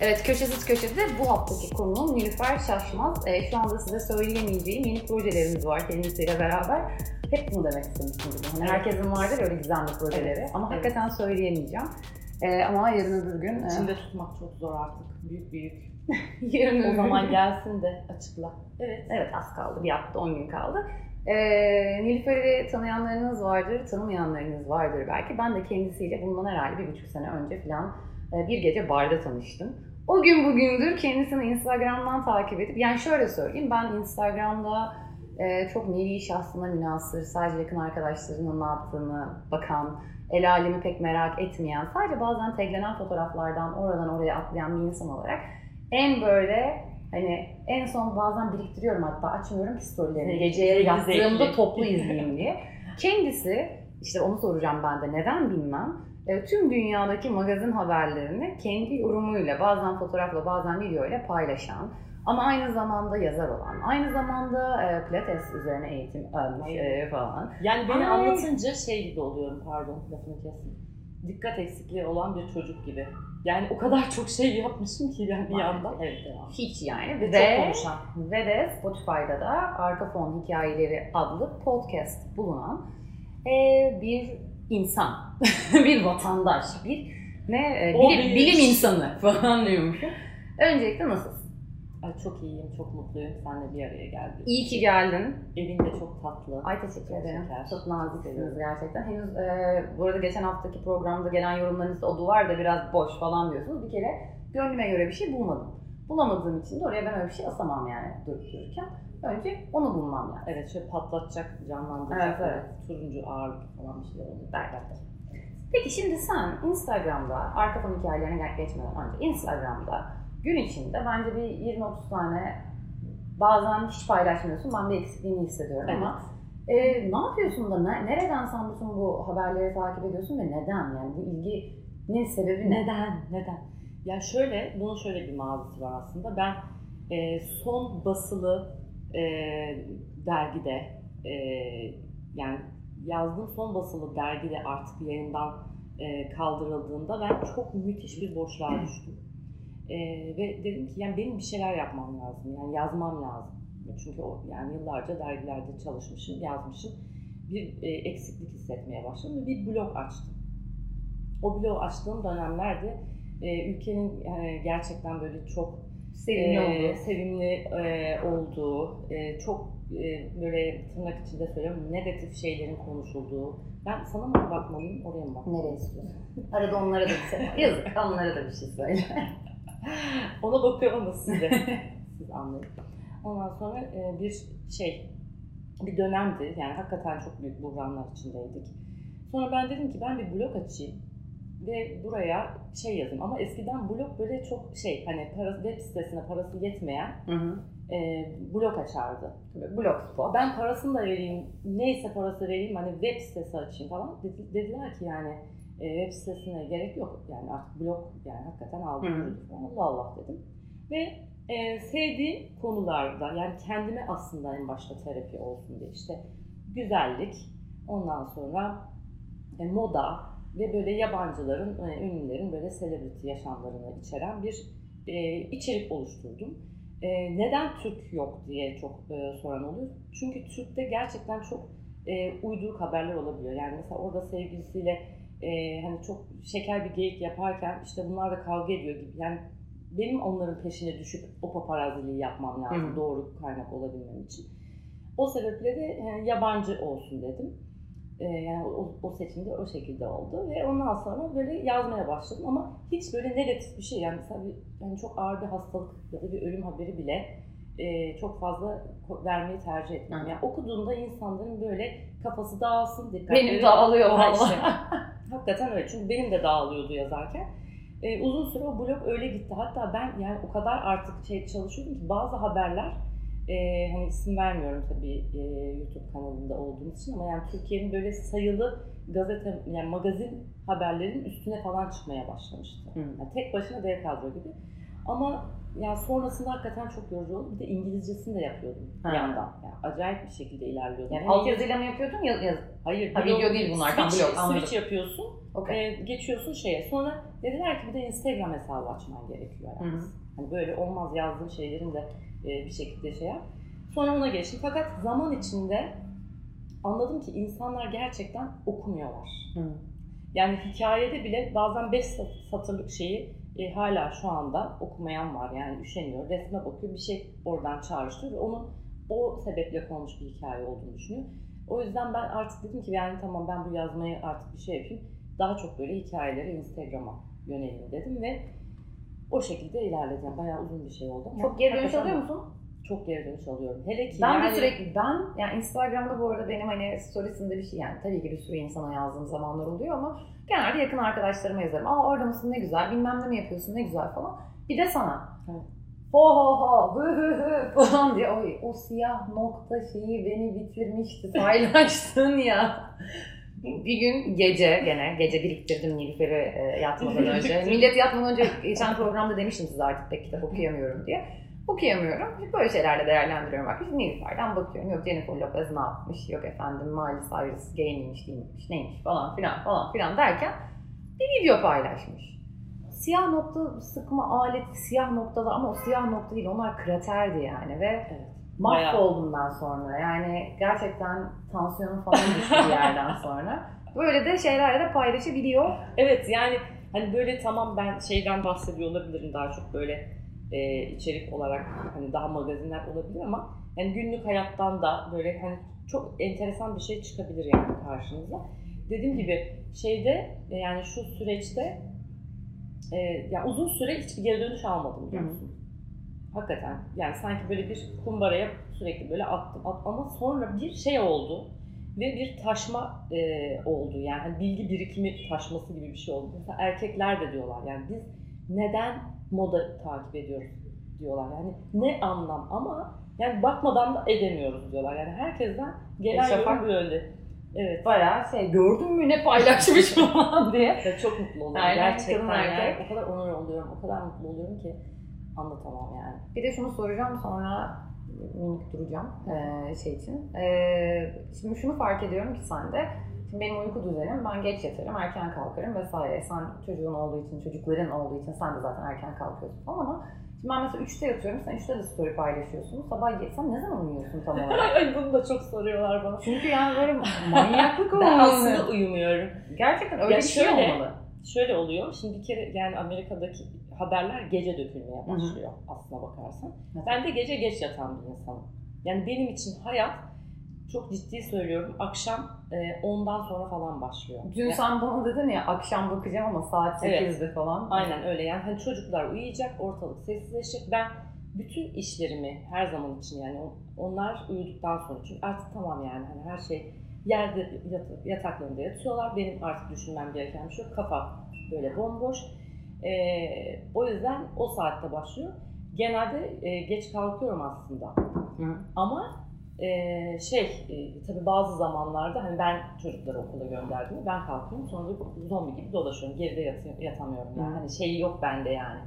Evet köşesiz köşede bu haftaki konuğum Nilüfer Şaşmaz. Ee, şu anda size söyleyemeyeceğim yeni projelerimiz var kendisiyle beraber. Hep bunu demek istemiştim. Hani herkesin vardır öyle gizemli projeleri Evet, ama evet. hakikaten söyleyemeyeceğim. Ee, ama yarın öbür gün... e, İçinde tutmak çok zor artık. Büyük büyük. yarın O zaman gelsin de açıkla. Evet. Evet az kaldı. Bir hafta 10 gün kaldı. Ee, Nilüfer'i tanıyanlarınız vardır, tanımayanlarınız vardır belki. Ben de kendisiyle bundan herhalde bir buçuk sene önce falan e, bir gece barda tanıştım. O gün bugündür kendisini Instagram'dan takip edip, yani şöyle söyleyeyim, ben Instagram'da e, çok nevi şahsına münasır, sadece yakın arkadaşlarının ne yaptığını bakan, el alemi pek merak etmeyen, sadece bazen taglenen fotoğraflardan oradan oraya atlayan bir insan olarak en böyle hani en son bazen biriktiriyorum hatta açmıyorum ki storylerini geceye yattığımda toplu izleyeyim diye. Kendisi işte onu soracağım ben de neden bilmem. E, Tüm dünyadaki magazin haberlerini kendi yorumuyla bazen fotoğrafla bazen videoyla paylaşan ama aynı zamanda yazar olan, aynı zamanda e, pilates üzerine eğitim almış e, falan. Yani beni Ay. anlatınca şey gibi oluyorum pardon lafını kesin. Dikkat eksikliği olan bir çocuk gibi. Yani o kadar çok şey yapmışım ki yani bir yandan. Evet devam. Hiç yani. Ve Ve, çok konuşan. ve de Spotify'da da Arka Fon Hikayeleri adlı podcast bulunan e, bir insan, bir vatandaş, bir ne e, O bilim, bilim insanı falan diyormuşum. Öncelikle nasılsın? Ay çok iyiyim, çok mutluyum. Seninle bir araya geldik. İyi ki geldin. Evin de çok tatlı. Ay teşekkür ederim. şeker. Çok naziksiniz gerçekten. Henüz e, bu arada geçen haftaki programda gelen yorumlarınızda o duvar da biraz boş falan diyorsunuz. Bir kere gönlüme göre bir şey bulmadım. Bulamadığım için de oraya ben öyle bir şey asamam yani durup dururken. Önce onu bulmam lazım. Evet şöyle patlatacak, canlandıracak. Evet, evet. Turuncu ağırlık falan bir şeyler oldu. Berbat. Peki şimdi sen Instagram'da, arka fon hikayelerine geçmeden önce Instagram'da gün içinde bence bir 20-30 tane bazen hiç paylaşmıyorsun. Ben bir eksikliğini hissediyorum ama e, ne yapıyorsun da ne- nereden sen bütün bu haberleri takip ediyorsun ve neden yani bu ilginin sebebi ne? Neden? Neden? Ya şöyle, bunun şöyle bir mazisi var aslında. Ben e, son basılı e, dergide, e, yani yazdığım son basılı dergide artık yayından e, kaldırıldığında ben çok müthiş bir boşluğa düştüm. E, ve dedim ki yani benim bir şeyler yapmam lazım, yani yazmam lazım. Çünkü o, yani yıllarca dergilerde çalışmışım, yazmışım. Bir e, eksiklik hissetmeye başladım ve bir blog açtım. O blog açtığım dönemlerde e, ülkenin e, gerçekten böyle çok Sevimli e, oldu. sevimli e, olduğu, e, çok böyle tırnak içinde söylüyorum negatif şeylerin konuşulduğu. Ben sana mı bakmalıyım, oraya mı bakmalıyım? Nereye istiyorsun? Arada onlara da bir şey Yazık onlara da bir şey söyle. Ona bakıyorum ama siz de. siz anlayın. Ondan sonra e, bir şey, bir dönemdi. Yani hakikaten çok büyük buhranlar içindeydik. Sonra ben dedim ki ben bir blog açayım ve buraya şey yazayım. Ama eskiden blog böyle çok şey hani parası, web sitesine parası yetmeyen Hı hı. E, blog açardı. Tabii, Blogspot. Ben parasını da vereyim, neyse parası vereyim hani web sitesi açayım falan. Dedi- dediler ki yani e, web sitesine gerek yok. Yani artık blog yani hakikaten aldım. Allah Allah dedim. Ve e, sevdiğim konularda yani kendime aslında en başta terapi olsun diye işte güzellik, ondan sonra e, moda ve böyle yabancıların, e, ünlülerin böyle celebrity yaşamlarını içeren bir e, içerik oluşturdum. E, neden Türk yok diye çok e, soran oluyor. Çünkü Türk'te gerçekten çok e, uyduruk haberler olabiliyor. Yani mesela orada sevgilisiyle e, hani çok şeker bir geyik yaparken işte bunlar da kavga ediyor gibi. Yani benim onların peşine düşüp o paparazziliği yapmam lazım Hı doğru kaynak olabilmem için. O sebeple de e, yabancı olsun dedim. E, yani o, o seçim de o şekilde oldu ve ondan sonra böyle yazmaya başladım ama hiç böyle negatif bir şey yani mesela bir, yani çok ağır bir hastalık ya da bir ölüm haberi bile e, çok fazla vermeyi tercih. Hı. Yani okuduğunda insanların böyle kafası dağılsın, dikkatleri Benim dağılıyor valla. işte. Hakikaten öyle çünkü benim de dağılıyordu yazarken. E, uzun süre o blog öyle gitti. Hatta ben yani o kadar artık şey çalışıyordum ki bazı haberler e, hani isim vermiyorum tabii e, YouTube kanalında olduğum için ama yani Türkiye'nin böyle sayılı gazete yani magazin haberlerin üstüne falan çıkmaya başlamıştı. Hı. Yani tek başına dev kadro gibi. Ama yani sonrasında hakikaten çok yorucu oldu. Bir de İngilizcesini de yapıyordum bir Ha. yandan. Yani acayip bir şekilde ilerliyordum. Yani alt yazıyla mı yapıyordun ya, yaz... Hayır, Ha, video değil bunlar, Switch, blog, anladım. switch yapıyorsun, Okey. e, geçiyorsun şeye. Sonra dediler ki bir de Instagram hesabı açman gerekiyor. Yani. Hı hı. Hani böyle olmaz yazdığın şeylerin de bir şekilde şey yap. Sonra ona geçtim. Fakat zaman içinde anladım ki insanlar gerçekten okumuyorlar. Hı. Yani hikayede bile bazen 5 satırlık şeyi e, hala şu anda okumayan var. Yani üşeniyor, resme bakıyor, bir şey oradan çağrıştırıyor ve onun o sebeple konmuş bir hikaye olduğunu düşünüyor. O yüzden ben artık dedim ki yani tamam ben bu yazmayı artık bir şey yapayım. Daha çok böyle hikayeleri Instagram'a yöneleyim dedim ve o şekilde ilerledim. Bayağı uzun bir şey oldu ama Çok geri dönüş alıyor musun? Çok geri dönüş alıyorum. Hele ki Ben yani, de sürekli, ben yani Instagram'da bu arada benim hani storiesinde bir şey yani tabii ki bir sürü insana yazdığım zamanlar oluyor ama genelde yakın arkadaşlarıma yazarım. Aa orada mısın ne güzel, bilmem ne mi yapıyorsun ne güzel falan. Bir de sana. Evet. Ho ho ho, hı hı hı falan diye Oy, o siyah nokta şeyi beni bitirmişti, paylaştın ya. Bir gün gece gene, gece biriktirdim Nilüfer'i e, yatmadan önce. Millet yatmadan önce geçen programda demiştim size artık pek kitap okuyamıyorum diye. Okuyamıyorum. Böyle şeylerle değerlendiriyorum. Bak işte Nilüfer'den bakıyorum. Yok Jennifer Lopez ne yapmış? Yok efendim Miley Cyrus gay miymiş değilmiş neymiş falan filan falan filan derken bir video paylaşmış. Siyah nokta sıkma aleti siyah noktalar ama o siyah nokta değil onlar kraterdi yani ve Evet. mahvoldum ben sonra. Yani gerçekten tansiyonum falan düştü bir yerden sonra. Böyle de şeylerle de paylaşabiliyor. Evet yani hani böyle tamam ben şeyden bahsediyor olabilirim daha çok böyle e, içerik olarak hani daha magazinler olabilir ama yani günlük hayattan da böyle hani çok enteresan bir şey çıkabilir yani karşınıza. Dediğim gibi şeyde e, yani şu süreçte e, yani uzun süre hiçbir geri dönüş almadım biliyor musun? Hakikaten yani sanki böyle bir kumbaraya sürekli böyle attım, attım ama sonra bir şey oldu ve bir taşma e, oldu yani hani bilgi birikimi taşması gibi bir şey oldu. Mesela erkekler de diyorlar yani biz neden moda takip ediyoruz diyorlar yani ne anlam ama yani bakmadan da edemiyoruz diyorlar yani herkesten gelen E, Şafak- yorum yönde. Evet. Bayağı şey gördün mü ne paylaşmış falan diye. Ya çok mutlu oluyorum Aynen, gerçekten yani. erkek. O kadar onur oluyorum, o kadar mutlu oluyorum ki anlatamam yani. Bir de şunu soracağım sonra minik duracağım eee, şey için. Eee, şimdi şunu fark ediyorum ki sende, şimdi benim uyku düzenim, ben geç yatarım, erken kalkarım vesaire. Sen çocuğun olduğu için, çocukların olduğu için sen de zaten erken kalkıyorsun falan ama şimdi ben mesela 3'te yatıyorum, sen 3'te de story paylaşıyorsun. Sabah sen ne zaman uyuyorsun tam olarak? Ay bunu da çok soruyorlar bana. Çünkü yani böyle manyaklık Ben olmalı. aslında uyumuyorum. Gerçekten öyle Ya bir şey şöyle, olmalı. Şöyle oluyor, şimdi bir kere yani Amerika'daki haberler gece dökülmeye başlıyor aslına bakarsan. Evet. Ben de gece geç yatan bir insanım. Yani benim için hayat çok ciddi söylüyorum akşam e, 10'dan sonra falan başlıyor. Dün Ya- sen bana dedin ya akşam bakacağım ama saat Evet. 8'de falan. Aynen öyle yani hani çocuklar uyuyacak, ortalık sessizleşecek. Ben bütün işlerimi her zaman için yani on- onlar uyuduktan sonra çünkü artık tamam yani hani her şey yerde yat- yataklarında yatıyorlar. Benim artık düşünmem gereken bir şey yok. Kafa böyle bomboş. Ee, o yüzden o saatte başlıyor. Genelde e, geç kalkıyorum aslında. Hı. Ama e, şey e, tabii bazı zamanlarda hani ben çocukları okula gönderdiğimde ben kalkıyorum sonra zombi gibi dolaşıyorum. Geride yatı- yatamıyorum yani. Hı. Hani şey yok bende yani.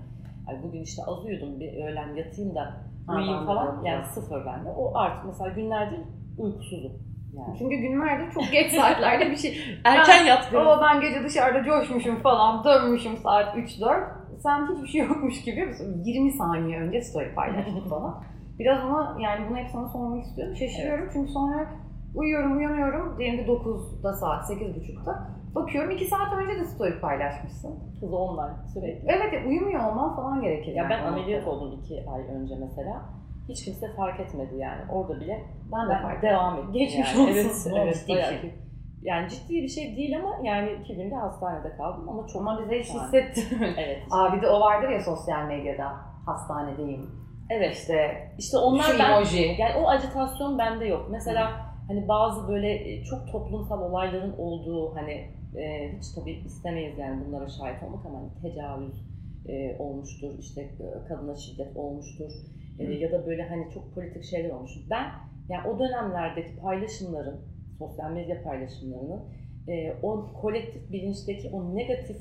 Ay bugün işte az uyudum bir öğlen yatayım da uyuyayım falan. Yani sıfır bende. O artık mesela günlerdir uykusuzum. Yani. Çünkü günlerde çok geç saatlerde bir şey. Erken yatıyorum. Baba ben gece dışarıda coşmuşum falan, dönmüşüm saat 3-4. Sen hiçbir şey yokmuş gibi mesela 20 saniye önce story paylaştın falan. Biraz ama yani bunu hep sana sormak istiyorum. Şaşırıyorum çünkü sonra uyuyorum, uyanıyorum. Diyelim ki 9'da saat, 8.30'da. Bakıyorum 2 saat önce de story paylaşmışsın. Kız online sürekli. Evet uyumuyor olman falan gerekir. Ya yani ben o ameliyat oldum iki ay önce mesela. Hiç kimse fark etmedi yani. Orada bile Ben de ben fark devam ettim. Geçmiş yani. olsun. Evet, evet Ciddi bayağı ki- Yani ciddi bir şey değil ama yani iki günde hastanede kaldım ama çok Ama bize hiç Yani. hissettirmiyor. Evet. Aa bir de o vardır ya sosyal medyada. Hastanedeyim. Evet. İşte İşte onlar şu ben emoji. yani o ajitasyon bende yok. Mesela hani bazı böyle e, çok toplumsal olayların olduğu hani e, hiç tabii istemeyiz yani bunlara şahit olmak ama hani tecavüz e, olmuştur, işte e, kadına şiddet olmuştur e, ya da böyle hani çok politik şeyler olmuştur. Ben yani o dönemlerdeki paylaşımların, sosyal medya paylaşımlarının e, o kolektif bilinçteki o negatif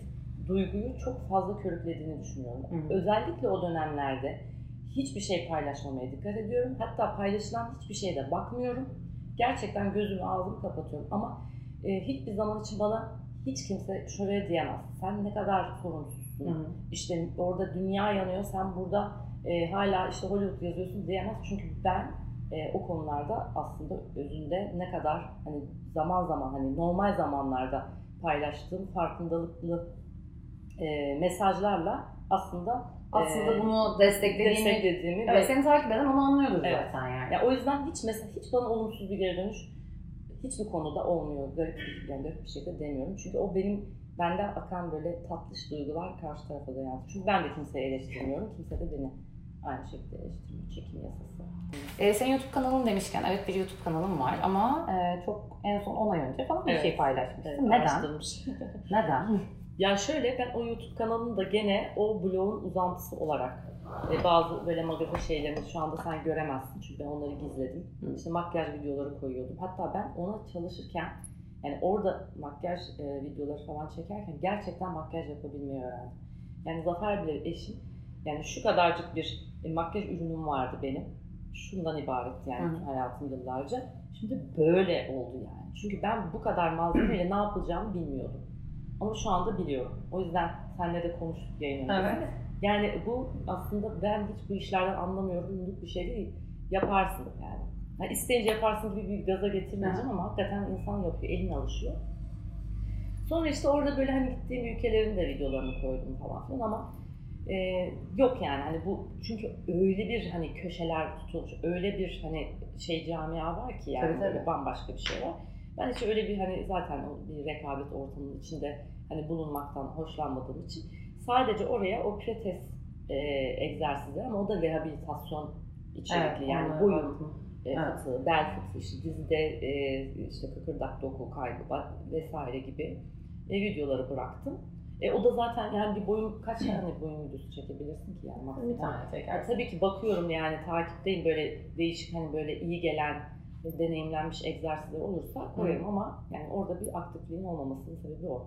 duyguyu çok fazla körüklediğini düşünüyorum. Hı. Özellikle o dönemlerde hiçbir şey paylaşmamaya dikkat ediyorum. Hatta paylaşılan hiçbir şeye de bakmıyorum. Gerçekten gözümü ağzımı kapatıyorum ama e, hiçbir zaman için bana hiç kimse şöyle diyemez. Sen ne kadar sorumsuzsun. Hı. İşte orada dünya yanıyor, sen burada e, hala işte Hollywood yazıyorsun diyemez. Çünkü ben e, o konularda aslında özünde ne kadar hani zaman zaman hani normal zamanlarda paylaştığım farkındalıklı e, mesajlarla aslında Aslında e, bunu desteklediğini, desteklediğimi evet, ve seni takip eden onu anlıyordur Evet. zaten yani. ya o yüzden hiç mesela hiç bana olumsuz bir geri dönüş hiçbir konuda olmuyor. Garip, yani garip bir şekilde demiyorum. Çünkü o benim benden akan böyle tatlış duygular karşı tarafa da yansıyor. Çünkü ben de kimseyi eleştirmiyorum. Kimse de beni aynı şekilde eleştirmiyor. Çekim yasası. Ee, senin YouTube kanalın demişken, evet bir YouTube kanalım var ama e, çok en son 10 ay önce falan bir Evet. şey paylaşmışsın. Evet, Neden? Neden? Ya şöyle ben o YouTube kanalını da gene o blogun uzantısı olarak e, bazı böyle magazin şeylerini şu anda sen göremezsin çünkü ben onları gizledim. Hı. İşte makyaj videoları koyuyordum. Hatta ben ona çalışırken yani orada makyaj e, videoları falan çekerken gerçekten makyaj yapabilmeyi öğrendim. Yani Zafer bile eşim yani şu kadarcık bir e, makyaj ürünüm vardı benim. Şundan ibaretti yani Hı. hayatım yıllarca. Şimdi böyle oldu yani. Çünkü ben bu kadar malzemeyle ne yapılacağımı bilmiyordum. Ama şu anda biliyorum. O yüzden seninle de konuştuk yayın öncesinde. Evet. Yani bu aslında ben hiç bu işlerden anlamıyorum. bir şey değil. Yaparsın yani. Yani isteyince yaparsın gibi bir gaza getirmeyeceğim ama hakikaten insan yapıyor. Elin alışıyor. Sonra işte orada böyle hani gittiğim ülkelerin de videolarını koydum falan filan ama e, yok yani hani bu çünkü öyle bir hani köşeler tutulmuş, öyle bir hani şey camia var ki yani Tabii, tabii. bambaşka bir şey var. Ben hiç öyle bir hani zaten bir rekabet ortamının içinde hani bulunmaktan hoşlanmadığım için sadece oraya o pilates e, egzersizleri ama o da rehabilitasyon içerikli yani onları boyun. E, Evet. fıtığı, bel fıtığı, işte dizide e, işte kıkırdak doku kaybı vesaire gibi e, videoları bıraktım. E, o da zaten yani bir boyun kaç tane boyun videosu çekebilirsin ki yani Bir maksimum. tane Ya çekersin. tabii ki bakıyorum yani takipteyim böyle değişik hani böyle iyi gelen e, deneyimlenmiş egzersizler olursa koyarım ama yani orada bir aktifliğin olmamasının sebebi o.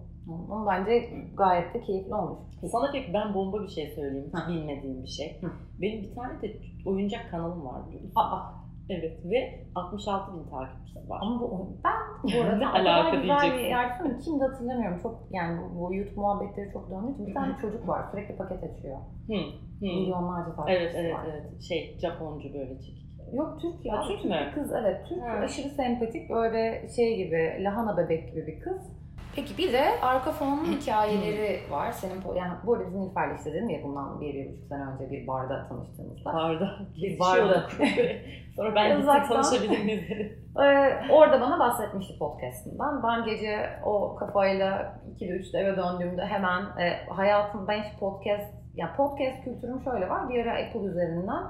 Ama bence gayet de keyifli olmuş. Sana pek ben bomba bir şey söyleyeyim, hiç bilmediğim bir şey. Hı. Benim bir tane de oyuncak kanalım var? Aa, Evet ve 66 bin takipçisi var. ama bu ben bu arada Ne alaka güzel bir Kim de hatırlamıyorum. Çok yani bu, bu YouTube muhabbetleri çok döndüğü için bir tane çocuk var. Sürekli paket açıyor. Hı. Hı. Milyonlarca takipçisi Evet evet var. evet şey Japoncu böyle çekik. Yok Türk ya. Ha, Türk mü? Kız evet Türk. Ha. Aşırı sempatik böyle şey gibi lahana bebek gibi bir kız. Peki bir de arka fonun hikayeleri var. Senin yani bu arada biz Nilüfer'le işte dedim ya bundan bir, bir buçuk sene önce bir barda tanıştığımızda. Barda. Bir barda. Sonra ben gittim tanışabilir miyiz. Ee, orada bana bahsetmişti podcast'inden. Ben gece o kafayla 2'de 3'te eve döndüğümde hemen e, hayatım ben hiç podcast yani podcast kültürüm şöyle var. Bir ara Apple üzerinden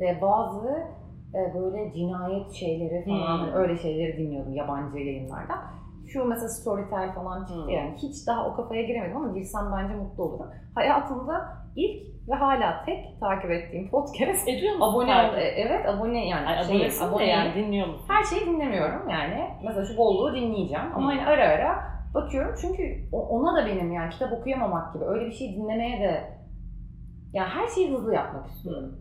ve bazı e, böyle cinayet şeyleri falan Hmm. hani öyle şeyleri dinliyordum yabancı yayınlardan. Şu mesela Storytel falan çıktı Hmm. yani hiç daha o kafaya giremedim ama girsem bence mutlu olurum. Hayatımda ilk ve hala tek takip ettiğim podcast Ediyor musun? abone ol, e, evet abone yani Ay, şey, abone yani dinliyor musun? her şeyi dinlemiyorum yani. Mesela şu bolluğu dinleyeceğim ama Hı. hani ara ara bakıyorum çünkü ona da benim yani kitap okuyamamak gibi öyle bir şey dinlemeye de yani her şeyi hızlı yapmak istiyorum.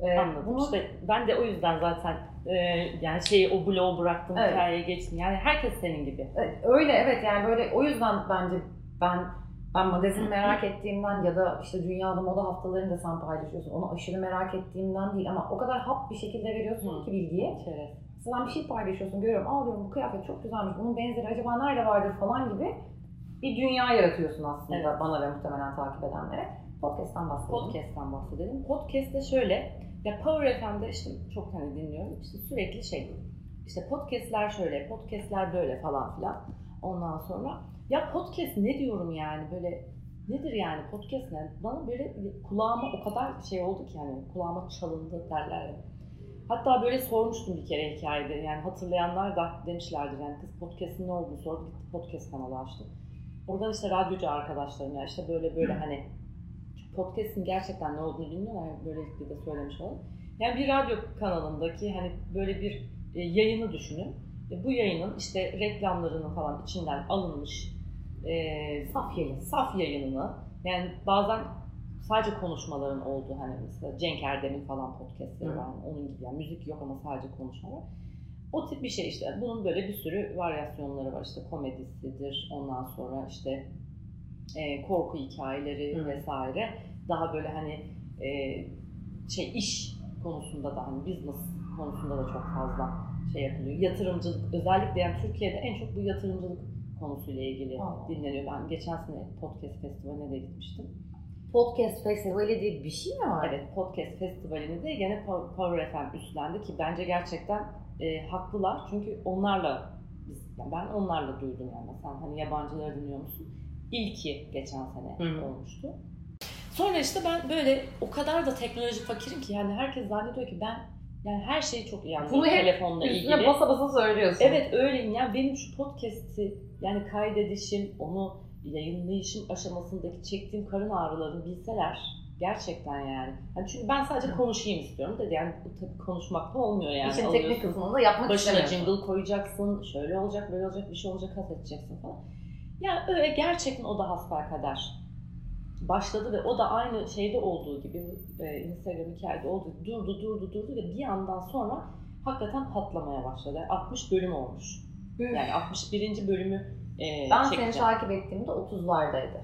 Ee, Anladım. bunu- İşte ben de o yüzden zaten e, yani şeyi o bloğu bıraktım Evet. hikayeye geçtim. Yani herkes senin gibi. öyle evet yani böyle o yüzden bence ben ben magazin merak ettiğimden ya da işte dünyada moda haftalarını da sen paylaşıyorsun. Onu aşırı merak ettiğimden değil ama o kadar hap bir şekilde veriyorsun Hı. ki bilgiyi. Şeref. Sen bir şey paylaşıyorsun, görüyorum, aa diyorum bu kıyafet çok güzelmiş, bunun benzeri acaba nerede vardır falan gibi bir dünya yaratıyorsun aslında Evet. bana ve muhtemelen takip edenlere. Podcast'tan bahsedelim. Podcast'tan bahsedelim. Podcast'te şöyle, ya Power FM'de işte çok hani dinliyorum. İşte sürekli şey, işte podcast'ler şöyle, podcast'ler böyle falan filan. Ondan sonra ya podcast ne diyorum yani böyle nedir yani podcast ne? Bana böyle kulağıma o kadar şey oldu ki yani kulağıma çalındı derler. Hatta böyle sormuştum bir kere hikayede yani hatırlayanlar da demişlerdir yani kız podcast'in ne olduğunu sordu gitti podcast kanalı açtı. Oradan işte radyocu arkadaşlarım ya işte böyle böyle hani podcast'in gerçekten ne olduğunu bilmiyorlar. Böylelikle de söylemiş olalım. Yani bir radyo kanalındaki hani böyle bir e, yayını düşünün. E, bu yayının işte reklamlarının falan içinden alınmış e, Saf yayın. saf yayınını yani bazen sadece konuşmaların olduğu hani mesela Cenk Erdem'in falan podcastleri var. Onun gibi yani müzik yok ama sadece konuşmalar. O tip bir şey işte. Bunun böyle bir sürü varyasyonları var. İşte komedisidir. Ondan sonra işte e, korku hikayeleri Hı. vesaire. Daha böyle hani e, şey iş konusunda da hani business konusunda da çok fazla şey yapılıyor. Yatırımcılık özellikle yani Türkiye'de en çok bu yatırımcılık konusuyla ilgili Aa. dinleniyor. Ben geçen sene podcast festivaline de gitmiştim. Podcast festivali diye bir şey mi var? Evet podcast festivalini de gene Power FM üstlendi ki bence gerçekten e, haklılar. Çünkü onlarla biz, yani ben onlarla duydum yani. Sen hani yabancıları dinliyor musun? İlki geçen sene Hı olmuştu. Sonra işte ben böyle o kadar da teknoloji fakirim ki yani herkes zannediyor ki ben yani her şeyi çok iyi anlıyorum Bunu telefonla ilgili. basa basa söylüyorsun. Evet öyleyim yani benim şu podcast'i yani kaydedişim, onu yayınlayışım aşamasındaki çektiğim karın ağrılarını bilseler gerçekten yani. yani çünkü ben sadece konuşayım istiyorum dedi yani tabii konuşmakta olmuyor yani. İşin teknik kısmını da yapmak Başına istemiyorsun. jingle koyacaksın, şöyle olacak, böyle olacak, bir şey olacak, kat edeceksin falan. Yani öyle gerçekten o da hasbelkader başladı ve o da aynı şeyde olduğu gibi e, Instagram hikayede olduğu gibi durdu durdu durdu ve bir yandan sonra hakikaten patlamaya başladı. 60 bölüm olmuş. Üf. Yani 61. bölümü e, ben seni çekeceğim. takip ettiğimde 30'lardaydı.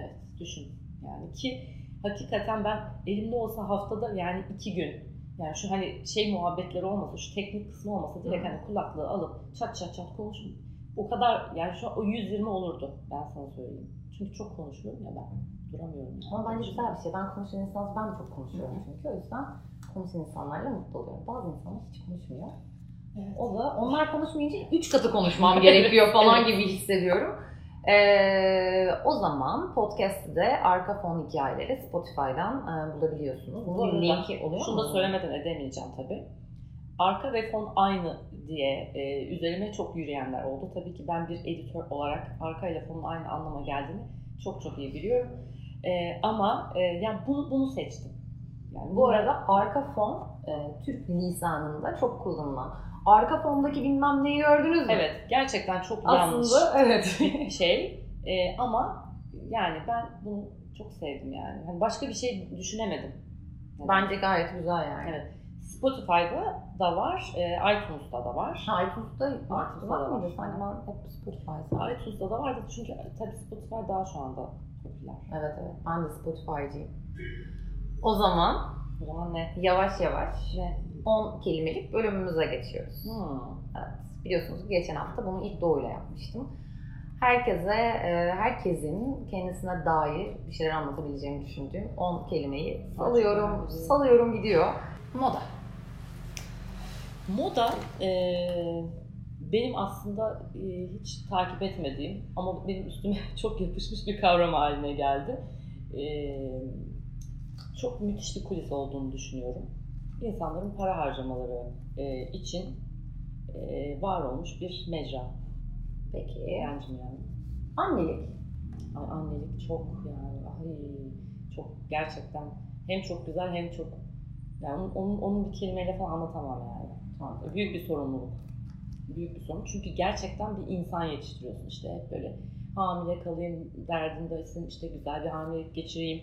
Evet düşün. Yani ki hakikaten ben elimde olsa haftada yani iki gün yani şu hani şey muhabbetleri olmasa, şu teknik kısmı olmasa direkt Hı. hani kulaklığı alıp çat çat çat konuşurum. O kadar yani şu an o 120 olurdu ben sana söyleyeyim. Çünkü çok konuşuyorum ya ben. Duramıyorum. Yani. Ama bence güzel bir şey. Ben konuşan insanız, ben de çok konuşuyorum çünkü. O yüzden konuşan insanlarla mutlu oluyorum. Bazı insanlar hiç konuşmuyor. Evet. O da onlar konuşmayınca üç katı konuşmam gerekiyor falan Evet. gibi hissediyorum. Ee, o zaman podcast'te de arka fon hikayeleri Spotify'dan e, bulabiliyorsunuz. Bu Bunun linki oluyor Şunu mu? da söylemeden edemeyeceğim tabii. Arka ve fon aynı diye e, üzerime çok yürüyenler oldu. Tabii ki ben bir editör olarak arka ile fonun aynı anlama geldiğini çok çok iyi biliyorum. E, ama e, yani bunu, bunu seçtim. Yani Bu arada arka fon e, Türk lisanında çok kullanılan. Arka fondaki bilmem neyi gördünüz mü? evet gerçekten çok yanlış Aslında evet. bir şey. E, ama yani ben bunu çok sevdim yani. Hani başka bir şey düşünemedim. Yani, Bence gayet güzel yani. Evet. Spotify'da da var, e, iTunes'ta da var. Ha, iTunes'da iTunes'da iTunes'da da var? Sanki ben hep Spotify'da. iTunes'da da vardı çünkü tabii Spotify daha şu anda popüler. Evet evet. Ben de Spotify'cıyım. O zaman O zaman ne? yavaş yavaş Ne? 10 kelimelik bölümümüze geçiyoruz. Hmm. Evet. Biliyorsunuz geçen hafta bunu ilk doğuyla yapmıştım. Herkese, e, herkesin kendisine dair bir şeyler anlatabileceğini düşündüğüm 10 kelimeyi salıyorum, salıyorum gidiyor. Moda. Moda e, benim aslında e, hiç takip etmediğim ama benim üstüme çok yapışmış bir kavram haline geldi. E, çok müthiş bir kulis olduğunu düşünüyorum. İnsanların para harcamaları e, için e, var olmuş bir mecra. Peki. Beğendim yani. Annelik. Ay annelik çok yani ay çok gerçekten hem çok güzel hem çok yani onun, onun, onun bir kelimeyle falan anlatamam yani. Tamam. Büyük bir sorumluluk. Büyük bir sorumluluk. Çünkü gerçekten bir insan yetiştiriyorsun işte hep böyle hamile kalayım derdindesin işte güzel bir hamilelik geçireyim.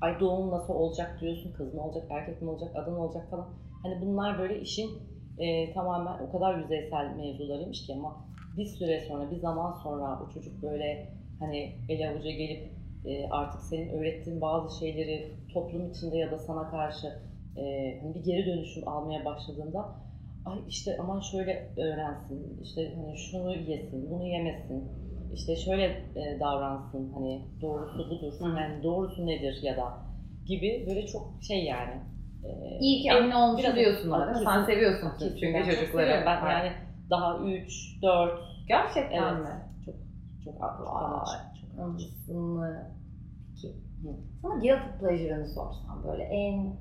Ay doğum nasıl olacak diyorsun. Kız mı olacak, erkek mi olacak, adı mı olacak falan. Hani bunlar böyle işin e, tamamen o kadar yüzeysel mevzularıymış ki ama bir süre sonra, bir zaman sonra o çocuk böyle hani el avuca gelip e, artık senin öğrettiğin bazı şeyleri toplum içinde ya da sana karşı e, hani bir geri dönüşüm almaya başladığında ay işte aman şöyle öğrensin, işte hani şunu yesin, bunu yemesin, işte şöyle e, davransın, hani doğrusu budur, Hı. yani doğrusu nedir ya da gibi böyle çok şey yani. E, İyi ki anne olmuş biraz- diyorsun ama değil mi? Sen seviyorsun kesin. çünkü Ben çocukları. Ben yani daha 3, 4, Gerçekten evet. mi? Çok çok çok anaç. Çok anaç. Sana guilty pleasure'ını sorsam böyle en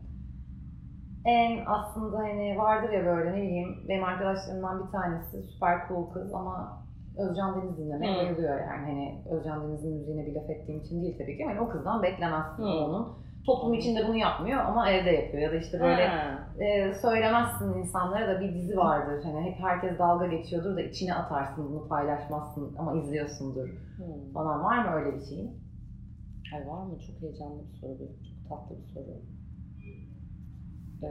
en aslında hani vardır ya böyle ne bileyim benim arkadaşlarımdan bir tanesi süper cool kız ama Özcan Deniz Hı. bayılıyor yani hani Özcan Deniz'in müziğine bir laf ettiğim için değil tabii ki ama hani o kızdan beklemezsin Hı. onun Toplum içinde bunu yapmıyor ama evde yapıyor. Ya da işte böyle e, söylemezsin insanlara da bir dizi vardır. Hani hep herkes dalga geçiyordur da içine atarsın bunu paylaşmazsın ama izliyorsundur Hmm. falan. Var mı öyle bir şeyin? Ay var mı? Çok heyecanlı bir soru. bu. Çok tatlı bir soru. Ee,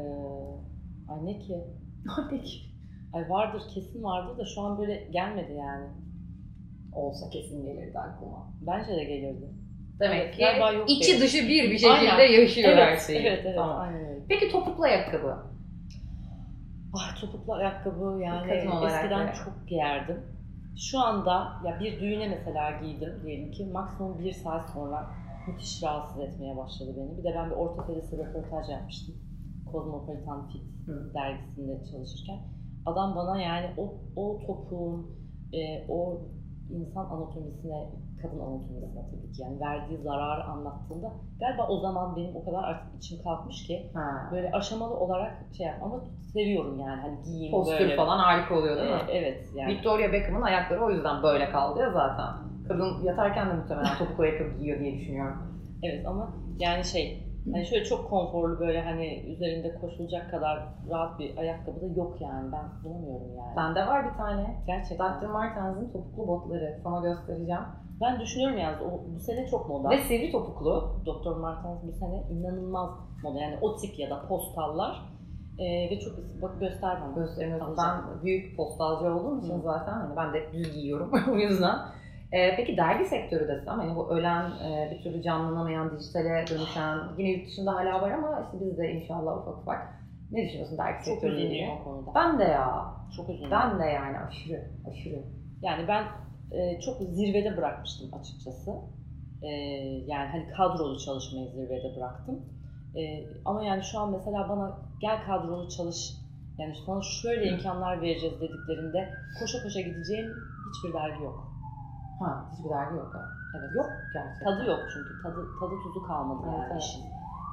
ay ne ki? Ay vardır, kesin vardır da şu an böyle gelmedi yani. Olsa kesin gelirdi aklıma. Bence de gelirdi. Demek ki galiba yok içi benim. dışı bir bir şekilde Aynen. yaşıyor her Evet, şeyi. evet, evet. Tamam. Aynen öyle. Peki topuklu ayakkabı? Ay topuklu ayakkabı yani eskiden da. çok giyerdim. Şu anda ya bir düğüne mesela giydim diyelim ki maksimum bir saat sonra müthiş rahatsız etmeye başladı beni. Bir de ben bir ortopedisi röportaj yapmıştım. Cosmopolitan Fit Hı. dergisinde çalışırken. Adam bana yani o, o topuğun, e, o insan anatomisine, kadın anatomisine tabii ki yani verdiği zararı anlattığında galiba o zaman benim o kadar artık içim kalkmış ki Ha. böyle aşamalı olarak şey yap ama seviyorum yani hani giyeyim Postür böyle. falan harika oluyor değil mi? Ee, evet yani. Victoria Beckham'ın ayakları o yüzden böyle kaldı ya zaten. Kadın yatarken de muhtemelen topuklu ayakkabı giyiyor diye düşünüyorum. Evet ama yani şey hani şöyle çok konforlu böyle hani üzerinde koşulacak kadar rahat bir ayakkabı da yok yani ben bulamıyorum yani. Bende var bir tane. Gerçekten. Dr. Martens'in topuklu botları. Sana göstereceğim. Ben düşünüyorum yalnız o, bu sene çok moda. Ve sivri topuklu. Dr. Martens bu sene inanılmaz moda yani o tip ya da postallar Ee, ve çok bak göster bana. Gösterimiz. Alacağım. Ben büyük postalcı olduğum için Hı. zaten hani ben de düz giyiyorum o yüzden. Ee, peki dergi sektörü desem hani bu ölen e, bir türlü canlanamayan dijitale dönüşen yine yurt dışında hala var ama işte biz de inşallah ufak ufak. Ne düşünüyorsun dergi Çok üzüldüm ilgili? o konuda. Ben de ya. Çok üzüldüm. Ben de yani aşırı aşırı. Yani ben e, çok zirvede bırakmıştım açıkçası. E, yani hani kadrolu çalışmayı zirvede bıraktım. E, ama yani şu an mesela bana gel kadrolu çalış, yani sana şöyle imkanlar vereceğiz dediklerinde koşa koşa gideceğim hiçbir dergi yok. Ha hiçbir dergi yok ya. Evet. Yok gerçekten. Tadı yok çünkü. Tadı, tadı tuzu kalmadı yani evet. işin.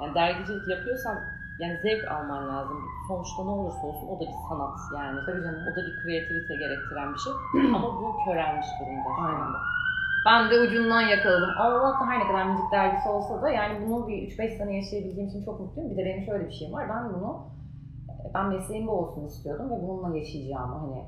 Yani dergicilik yapıyorsan yani zevk alman lazım. Sonuçta ne olursa olsun o da bir sanat yani. Tabii canım. O da bir kreativite gerektiren bir şey. Ama bu körelmiş durumda şu Aynen. anda. Ben de ucundan yakaladım. Allah'tan her ne kadar müzik dergisi olsa da yani bunu bir 3-5 sene yaşayabildiğim için çok mutluyum. Bir de benim şöyle bir şeyim var. Ben bunu ben mesleğim bu olsun istiyordum ve bununla yaşayacağımı hani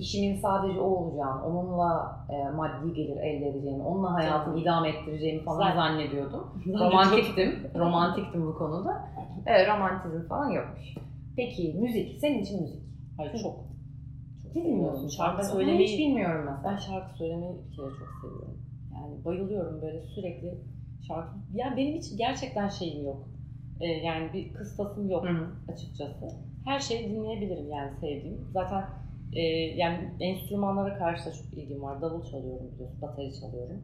işimin sadece o olacağını, onunla e, maddi gelir elde edeceğimi, onunla hayatımı Canım. idame ettireceğimi falan Zaten- zannediyordum. Romantiktim. Romantiktim bu konuda. Evet, romantizm falan yokmuş. Peki müzik, senin için müzik. Hayır çok. Çok Ne dinliyorsun? Şarkı Ben hiç söylemeyi, bilmiyorum mesela. ben şarkı söylemeyi bir kere çok seviyorum. Yani bayılıyorum böyle sürekli şarkı. Yani benim hiç gerçekten şeyim yok. Ee, yani bir kıstasım yok Hı hı. açıkçası. Her şeyi dinleyebilirim yani sevdiğim. Zaten e, yani enstrümanlara karşı da çok ilgim var. Davul çalıyorum biliyorsun, bateri çalıyorum.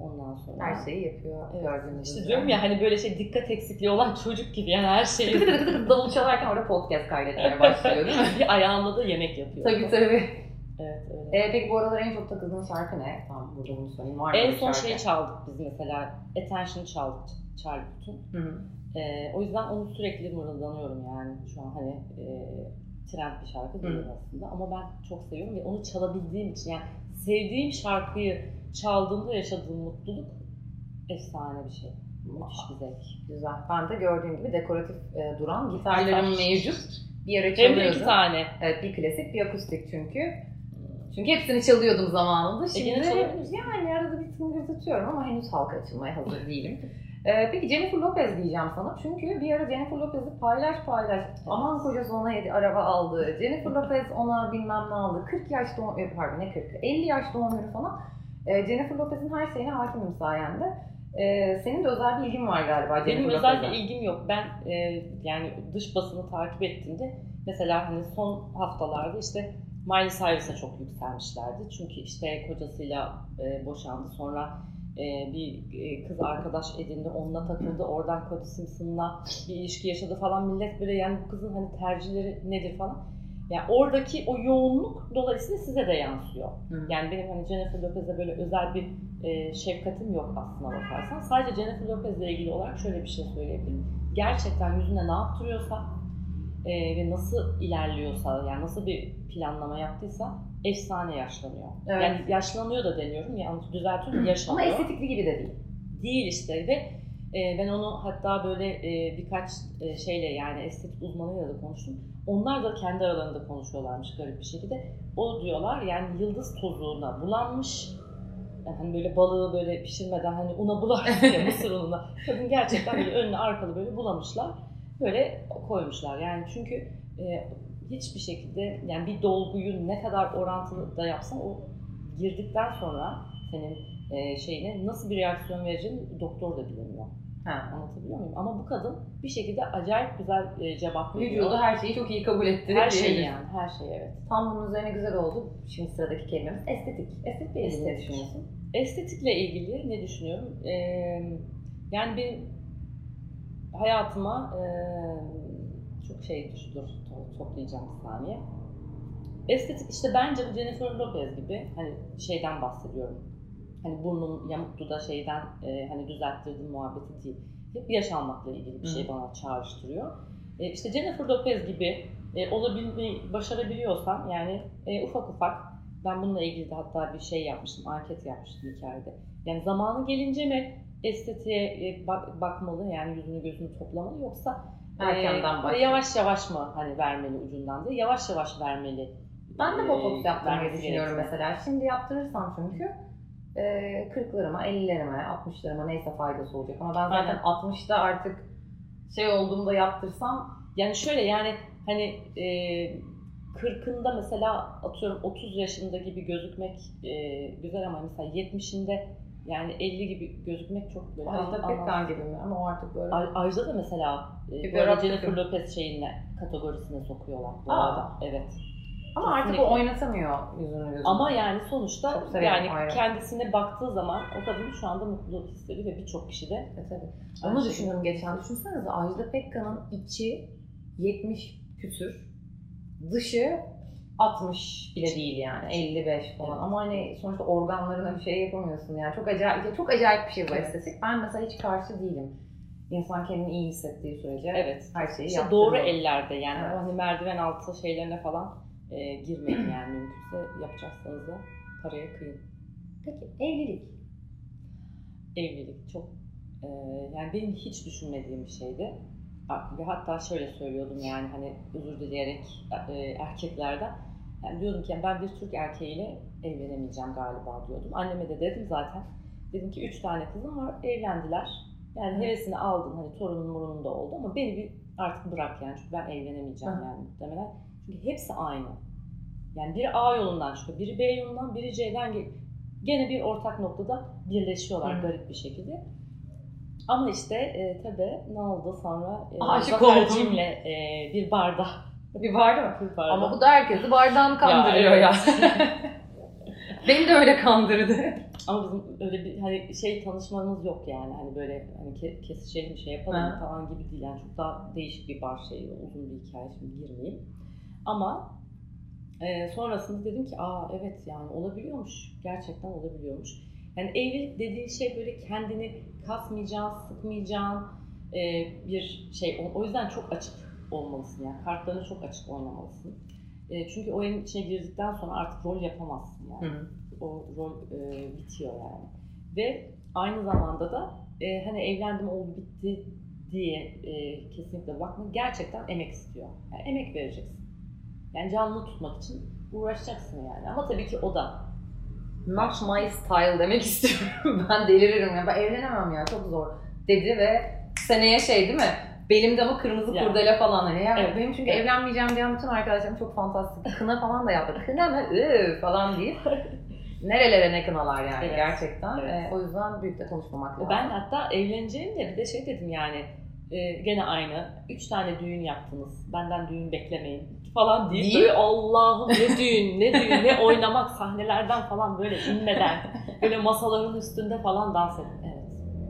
Ondan sonra... Her şeyi yapıyor Evet. gördüğünüz İşte diyorum ya hani böyle şey dikkat eksikliği olan çocuk gibi yani her şeyi Tıkı tıkı tıkı tıkı davul çalarken orada podcast kaydetmeye başlıyor değil mi? bir ayağında da yemek yapıyor. tabii tabii. Evet öyle. Ee, peki bu aralar en çok takıldığın şarkı ne? Tamam burada bunu sorayım. Var En son şeyi çaldık biz mesela. Attention çaldık Charlie Puth'un. Hı hı. Ee, o yüzden onu sürekli mırıldanıyorum yani. Şu an hani e, trend bir şarkı değil Hı. aslında. Ama ben çok seviyorum ve onu çalabildiğim için yani sevdiğim şarkıyı çaldığımda yaşadığım mutluluk efsane bir şey. Müthiş bir zevk. Güzel. Ben de gördüğün gibi dekoratif e, duran gitarlarım Gitar. mevcut. Bir ara Hem de çalıyordum. iki tane. Evet bir klasik bir akustik çünkü. Çünkü hepsini çalıyordum zamanında. E, Şimdi misin? yani arada bir tıngırdatıyorum ama henüz halka açılmaya hazır değilim. Ee, peki Jennifer Lopez diyeceğim sana. Çünkü bir ara Jennifer Lopez'i paylaş paylaş. Aman kocası ona araba aldı. Jennifer Lopez ona bilmem ne aldı. 40 yaş doğum, e, pardon ne 40, 50 yaş doğum günü falan. Ee, Jennifer Lopez'in her şeyine hakimim sayende. Ee, senin de özel bir ilgin var galiba Benim Jennifer özel Lopez'e. bir ilgim yok. Ben e, yani dış basını takip ettiğimde mesela hani son haftalarda işte Miley Cyrus'a çok yükselmişlerdi. Çünkü işte kocasıyla e, boşandı. Sonra e, bir e, kız arkadaş edindi. Onunla takıldı. Oradan Cody Simpson'la bir ilişki yaşadı falan. Millet böyle yani bu kızın hani tercihleri nedir falan. Yani oradaki o yoğunluk dolayısıyla size de yansıyor. Hı. Yani benim hani Jennifer Lopez'e böyle özel bir e, şefkatim yok aslına bakarsan. Sadece Jennifer Lopez'le ilgili olarak şöyle bir şey söyleyebilirim. Gerçekten yüzüne ne yaptırıyorsa e, ve nasıl ilerliyorsa, yani nasıl bir planlama yaptıysa efsane yaşlanıyor. Evet. Yani yaşlanıyor da deniyorum, yanlış düzeltiyorum, Ama yaşlanıyor. estetikli gibi de değil. Değil işte ve E, ben onu hatta böyle e, birkaç e, şeyle yani estetik uzmanıyla da konuştum. Onlar da kendi aralarında konuşuyorlarmış garip bir şekilde. O diyorlar yani yıldız tozuna bulanmış yani hani böyle balığı böyle pişirmeden hani una bularsın ya mısır ununa. Kadın gerçekten böyle önüne arkalı böyle bulamışlar. Böyle koymuşlar. Yani çünkü e, hiçbir şekilde yani bir dolguyu ne kadar orantılı da yapsan o girdikten sonra senin e, şeyine nasıl bir reaksiyon vereceğini doktor da bilemiyor. Ha. Anlatabiliyor muyum? Ama bu kadın bir şekilde acayip güzel e, cevap veriyor. Vücudu her şeyi çok iyi kabul etti. her şeyi yani. Her şeyi evet. Tam bunun üzerine güzel oldu. Şimdi sıradaki kelimemiz estetik. Estetikle ilgili ne Estetik. düşünüyorsun? Estetikle ilgili ne düşünüyorum? Ee, yani benim hayatıma çok şey düştü, dur to- toplayacağım saniye. Estetik işte bence bu Jennifer Lopez gibi hani şeyden bahsediyorum. Hani burnum yamuktu da şeyden ee, hani düzelttirdim muhabbeti değil. Hep yaş almakla ilgili bir şey Hı. bana çağrıştırıyor. E, işte Jennifer Lopez gibi e, olabilmeyi başarabiliyorsan yani e, ufak ufak ben bununla ilgili de hatta bir şey yapmıştım, anket yapmıştım hikayede. Yani zamanı gelince mi estetiğe e, bak- bakmalı yani yüzünü gözünü toplamalı yoksa e, Erkenden böyle başlıyor. yavaş yavaş mı hani vermeli ucundan diye yavaş yavaş vermeli. Ben de e, botoks yaptırmayı düşünüyorum mesela. Şimdi yaptırırsam çünkü e, 40'larıma, 50'lerime, 60'larıma neyse faydası olacak. Ama ben zaten Aynen. 60'da artık şey olduğumda yaptırsam Yani şöyle yani hani e, 40'ında mesela atıyorum 30 yaşında gibi gözükmek e, güzel ama mesela 70'inde yani 50 gibi gözükmek çok böyle anlamsız. Pekkan gibi mi? Ama o artık böyle... Ajda da mesela e, böyle Jennifer. Lopez şeyine kategorisine sokuyorlar bu Aa. arada. Evet. Ama artık kesinlikle. o oynatamıyor yüzünü gözünü. Ama yani sonuçta yani ayrı. kendisine baktığı zaman o kadın şu anda mutlu hissediyor ve birçok kişi de E, tabii. Aynı Onu şekilde. düşündüm geçen. Düşünsenize Ajda Pekkan'ın içi 70 küsür. Dışı 60 bile değil yani. 55 falan. Evet. Ama hani sonuçta organlarına bir şey yapamıyorsun yani. Çok acayip, çok acayip bir şey bu Evet. estetik. Ben mesela hiç karşı değilim. İnsan kendini iyi hissettiği sürece evet. her şeyi İşte yaptırıyor. doğru ellerde yani Evet. hani merdiven altı şeylerine falan e, girmeyin yani mümkünse yapacaksanız da paraya kıyın. Peki evlilik. Evlilik çok e, yani benim hiç düşünmediğim bir şeydi. Ve hatta şöyle söylüyordum yani hani özür dileyerek e, erkeklerden. Yani diyordum ki ben bir Türk erkeğiyle evlenemeyeceğim galiba diyordum. Anneme de dedim zaten. Dedim ki üç tane kızım var evlendiler. Yani hevesini aldım hani torunun morunun da oldu ama beni bir artık bırak yani çünkü ben evlenemeyeceğim Hı. yani muhtemelen. Çünkü hepsi aynı. Yani biri A yolundan çıkıyor, biri B yolundan, biri C'den ge- gene bir ortak noktada birleşiyorlar Hı. garip bir şekilde. Ama işte e, tabii ne oldu sonra e, Aşık Zaferciğimle e, bir barda. Bir vardı mı? Bir barda. Ama bu da herkesi bardağını kandırıyor ya. Beni de öyle kandırdı. Ama bizim öyle bir hani şey tanışmamız yok yani hani böyle hani ke- kesişelim şey yapalım Ha. falan gibi değil yani çok daha değişik bir bar şey uzun bir hikaye şimdi girmeyeyim. Ama e, sonrasında dedim ki aa evet yani olabiliyormuş gerçekten olabiliyormuş. Yani evlilik dediğin şey böyle kendini kasmayacağın, sıkmayacağın e, bir şey. O, o yüzden çok açık olmalısın yani kartlarını çok açık oynamalısın. E, çünkü o evin içine girdikten sonra artık rol yapamazsın yani o rol e, bitiyor yani. Ve aynı zamanda da e, hani evlendim oldu bitti diye e, kesinlikle bakma. Gerçekten emek istiyor. Yani emek vereceksin. Yani canlı tutmak için uğraşacaksın yani. Ama tabii ki o da Not my style demek istiyorum. ben deliririm ya. Ben evlenemem ya. Çok zor. Dedi ve seneye şey değil mi? Belimde ama kırmızı Yani. kurdele falan hani. Ya Evet. Benim çünkü Evet. evlenmeyeceğim diyen bütün arkadaşlarım çok fantastik. Kına falan da yaptı. Kına mı? Iı falan deyip nerelere ne kınalar yani Evet. gerçekten. Evet. Ee, o yüzden büyük de konuşmamak lazım. Ben hatta evleneceğim de bir de şey dedim yani e, gene aynı. Üç tane düğün yaptınız. Benden düğün beklemeyin falan deyip Deyip- böyle Allah'ım ne düğün, ne düğün, ne oynamak sahnelerden falan böyle inmeden böyle masaların üstünde falan dans ettim. Evet.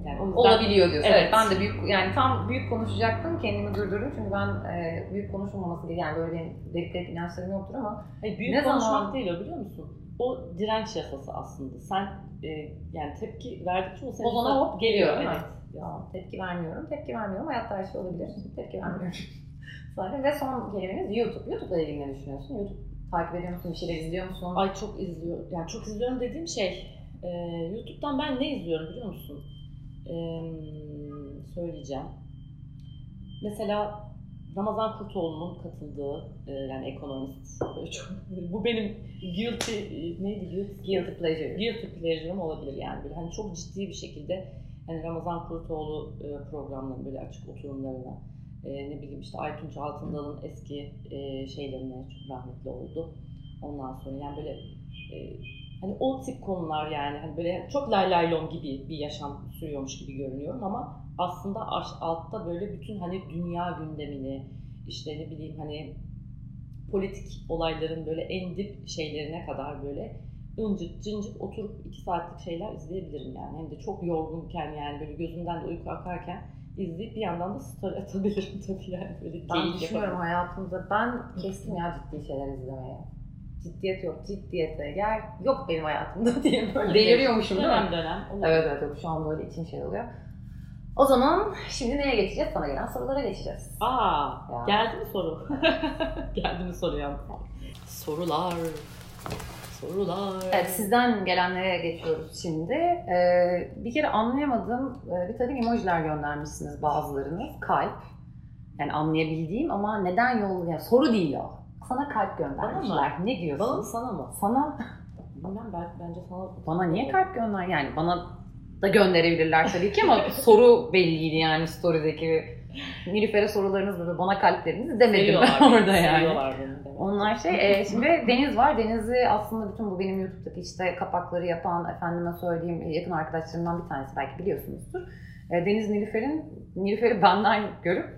Yani o yüzden- Olabiliyor diyorsun. Evet. Evet. ben de büyük yani tam büyük konuşacaktım kendimi durdurdum çünkü ben e, büyük konuşulmaması gerekiyor. Yani böyle delik delik inançlarım yoktur ama Hayır, büyük Ne konuşmak zaman- değil o biliyor musun? O direnç yasası aslında. Sen e, yani tepki verdikçe o senin O sana üstüne hop geliyor, değil mi? Evet. Ya tepki vermiyorum. Tepki vermiyorum. Hayatta her şey olabilir. Tepki vermiyorum. Zaten ve son kelimemiz YouTube. YouTube'la ilgili ne düşünüyorsun? YouTube takip ediyor musun? Bir şeyler izliyor musun? Ay çok izliyor. Yani çok izliyorum dediğim şey e, YouTube'dan ben ne izliyorum biliyor musun? Ee, söyleyeceğim. Mesela Ramazan Kurtoğlu'nun katıldığı e, yani ekonomist böyle çok, bu benim guilty e, neydi guilty, Guilty pleasure. guilty pleasure'ım olabilir yani böyle hani çok ciddi bir şekilde hani Ramazan Kurtoğlu e, programlarının böyle açık oturumlarına e, ne bileyim işte Aytunç Altındal'ın eski e, şeylerine çok rahmetli oldu. Ondan sonra yani böyle e, hani o tip konular yani hani böyle çok lay lay lom gibi bir yaşam sürüyormuş gibi görünüyorum ama aslında altta böyle bütün hani dünya gündemini işte ne bileyim hani politik olayların böyle en dip şeylerine kadar böyle ıncık cıncık oturup iki saatlik şeyler izleyebilirim yani. Hem de çok yorgunken yani böyle gözümden de uyku akarken izleyip bir yandan da story atabilirim tabii yani böyle Ben düşünüyorum yapabilirim. hayatımda ben kestim ya ciddi şeyler izlemeye. Ciddiyet yok, ciddiyete yer yok benim hayatımda diye böyle deliriyormuşum değil mi? Dönem dönem. olur. Evet evet yok şu an böyle içim şey oluyor. O zaman şimdi neye geçeceğiz? Sana gelen sorulara geçeceğiz. Aa, Ya. geldi mi soru? geldi mi soru ya? Sorular. Sorular. Evet sizden gelenlere geçiyoruz şimdi. Ee, bir kere anlayamadığım e, bir takım emojiler göndermişsiniz bazılarınız. Kalp. Yani anlayabildiğim ama neden yol yani soru değil o. Sana kalp göndermişler. Ne diyorsun? Bana mı sana mı? Sana Bilmem ben, bence sana... bana niye kalp gönder? Yani bana da gönderebilirler tabii ki ama soru belliydi yani story'deki Nilüfer'e sorularınız ve bana kalplerinizi demedim ben orada yani. Onlar şey, e, şimdi Deniz var. Deniz'i aslında bütün bu benim YouTube'daki işte kapakları yapan, efendime söyleyeyim yakın arkadaşlarımdan bir tanesi belki biliyorsunuzdur. E, Deniz Nilüfer'in, Nilüfer'i benden görüp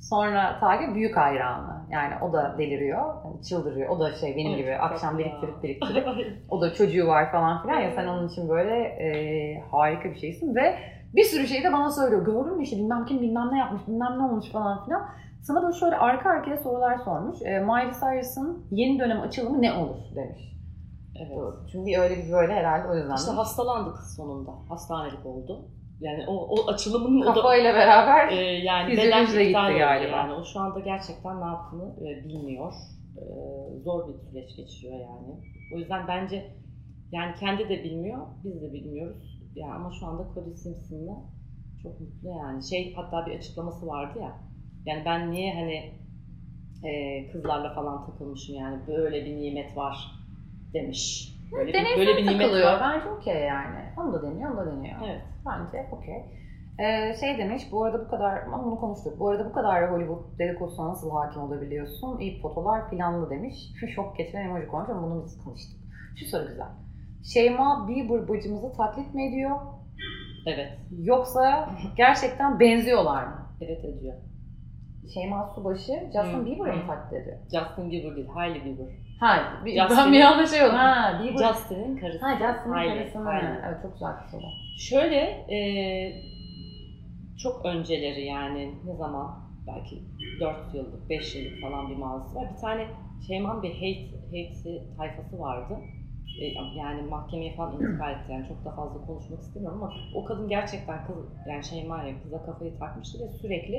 sonra takip büyük hayranı. Yani o da deliriyor, yani çıldırıyor. O da şey benim Evet, gibi akşam biriktirip biriktirip o da çocuğu var falan filan ya sen onun için böyle e, harika bir şeysin ve bir sürü şey de bana söylüyor. Gördün mü işte bilmem kim bilmem ne yapmış bilmem ne olmuş falan filan. Sana böyle şöyle arka arkaya sorular sormuş. E, Miley Cyrus'ın yeni dönem açılımı ne olur demiş. Evet. Çünkü öyle bir böyle herhalde o yüzden. İşte hastalandı kız sonunda. Hastanelik oldu. Yani o, o açılımın o da, Kafayla beraber e, yani gitti iptal galiba. yani. O şu anda gerçekten ne yaptığını e, bilmiyor. E, zor bir süreç geçiriyor yani. O yüzden bence yani kendi de bilmiyor, biz de bilmiyoruz. Yani ama şu anda Cody Simpson'la çok mutlu yani. Şey hatta bir açıklaması vardı ya. Yani ben niye hani e, kızlarla falan takılmışım yani böyle bir nimet var demiş. Böyle, bir, deneysel böyle bir nimet var. Bence okey yani. Onu da deniyor, onu da deniyor. Evet. Bence okey. Ee, şey demiş, bu arada bu kadar, ama bunu konuştuk. Bu arada bu kadar Hollywood dedikodusuna nasıl hakim olabiliyorsun? İyi fotolar planlı demiş. Şu şok geçiren emoji koymuş ama bunu biz konuştuk. Şu soru güzel. Şeyma Bieber bacımızı taklit mi ediyor? Evet. Yoksa gerçekten benziyorlar mı? Evet ediyor. Şeyma Subaşı Justin Bieber'ı mı taklit ediyor? Justin Bieber değil, Hailey Bieber. Ha, bir, ben bir anda şey oldum. Ha, Bieber. Justin'in karısı. ha, Justin'in karısını. Hailey. Evet, çok güzel bir soru. Şöyle, e, çok önceleri yani ne zaman belki 4 yıllık, 5 yıllık falan bir mazisi var. Bir tane Şeyman bir hate, hate tayfası vardı. E, yani mahkemeye falan intikal etti. Yani çok da fazla konuşmak istemiyorum ama o kadın gerçekten kız, yani Şeyma'ya kıza kafayı takmıştı ve sürekli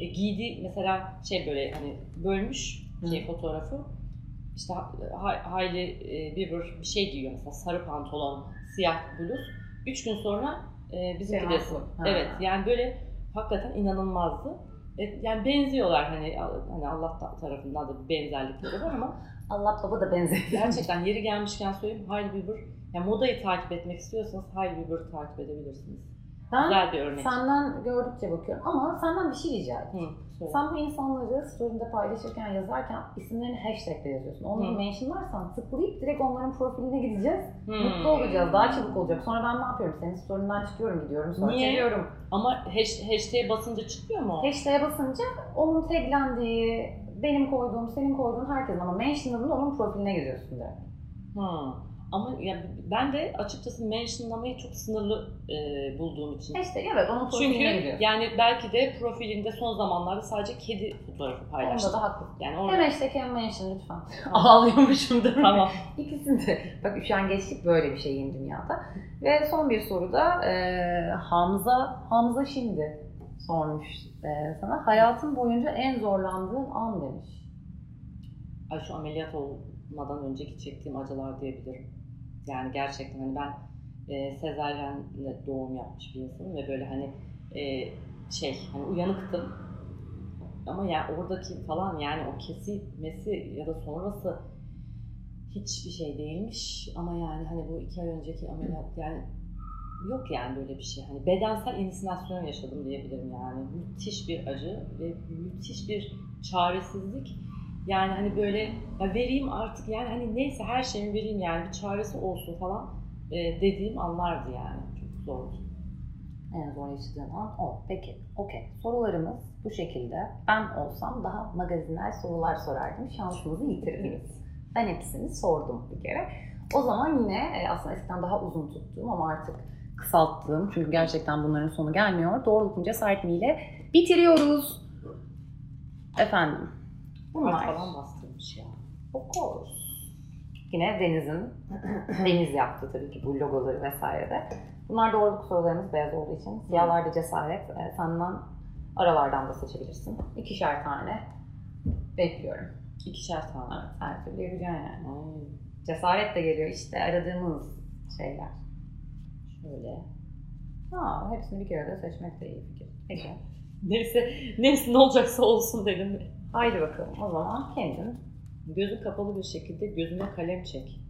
e, giydiği mesela şey böyle hani bölmüş şey fotoğrafı işte Ha- Hailey e, Bieber bir şey giyiyor mesela sarı pantolon, siyah bluz. Üç gün sonra e, haklı. Ha. evet yani böyle hakikaten inanılmazdı. E, yani benziyorlar hani hani Allah ta- tarafından da bir benzerlikleri var ama Allah baba da benziyor. gerçekten yeri gelmişken söyleyeyim Hailey Bieber yani modayı takip etmek istiyorsanız Hailey Bieber'ı takip edebilirsiniz. Ben Güzel bir örnek. senden gördükçe bakıyorum ama senden bir şey rica edeceğim. Hı. Sen bu insanları story'inde paylaşırken yazarken isimlerini hashtagle yazıyorsun. Onları Hı. mentionlarsan tıklayıp direkt onların profiline gideceğiz. Hmm. Mutlu olacağız. Daha çabuk olacak. Sonra ben ne yapıyorum? Senin story'inden çıkıyorum gidiyorum. Sonra Niye? çeviriyorum. Ama hash, hashtag'e basınca çıkmıyor mu? Hashtag'e basınca onun taglendiği, benim koyduğum, senin koyduğun herkesin ama mentionladığında onun profiline gidiyorsun direkt. Ha. Ama yani ben de açıkçası mentionlamayı çok sınırlı e, bulduğum için. Hashtag evet onun profiline Çünkü yani belki de profilinde son zamanlarda sadece kedi fotoğrafı paylaştı. Onda da haklısın. Yani Hem orada hashtag hem mention lütfen. Ağlıyormuşum değil mi? tamam. İkisini de. Bak üşengeçlik böyle bir şeyin dünyada. Ve son bir soruda e, Hamza Hamza şimdi sormuş e, sana. Hayatın boyunca en zorlandığın an demiş. Ay şu ameliyat olmadan önceki çektiğim acılar diyebilirim. Yani gerçekten hani ben e, sezaryenle doğum yapmış bir insanım ve böyle hani e, şey hani uyanıktım. Ama yani oradaki falan yani o kesilmesi ya da sonrası hiçbir şey değilmiş ama yani hani bu iki ay önceki ameliyat yani yok yani böyle bir şey. Hani bedensel insinasyon yaşadım diyebilirim yani. Müthiş bir acı ve müthiş bir çaresizlik. Yani hani böyle ya vereyim artık yani hani neyse her şeyimi vereyim yani bir çaresi olsun falan e, dediğim anlardı yani. Çok zordu. En zor yaşadığın an o. Peki, okey. Sorularımız bu şekilde. Ben olsam daha magazinel sorular sorardım. Şansınızı yitirdiniz. Ben hepsini sordum bir kere. O zaman yine e, aslında eskiden daha uzun tuttuğum ama artık kısalttığım çünkü gerçekten bunların sonu gelmiyor. Doğruluk mu cesaret mi ile bitiriyoruz. Efendim. Bunlar Bunlar. falan bastırmış ya. Of course. Yine Deniz'in, Deniz yaptı tabii ki bu logoları vesaire de. Bunlar doğruluk sorularımız beyaz olduğu için. Siyahlarda cesaret. E, senden aralardan da seçebilirsin. İkişer tane bekliyorum. İkişer tane. Evet, her türlü yapacaksın yani. Ay, Cesaret de geliyor işte aradığımız şeyler. şöyle. Ha, hepsini bir kere de seçmek de iyi fikir. Peki. Neyse, neyse ne olacaksa olsun dedim. Haydi bakalım o zaman kendin. Gözü kapalı bir şekilde gözüme kalem çek.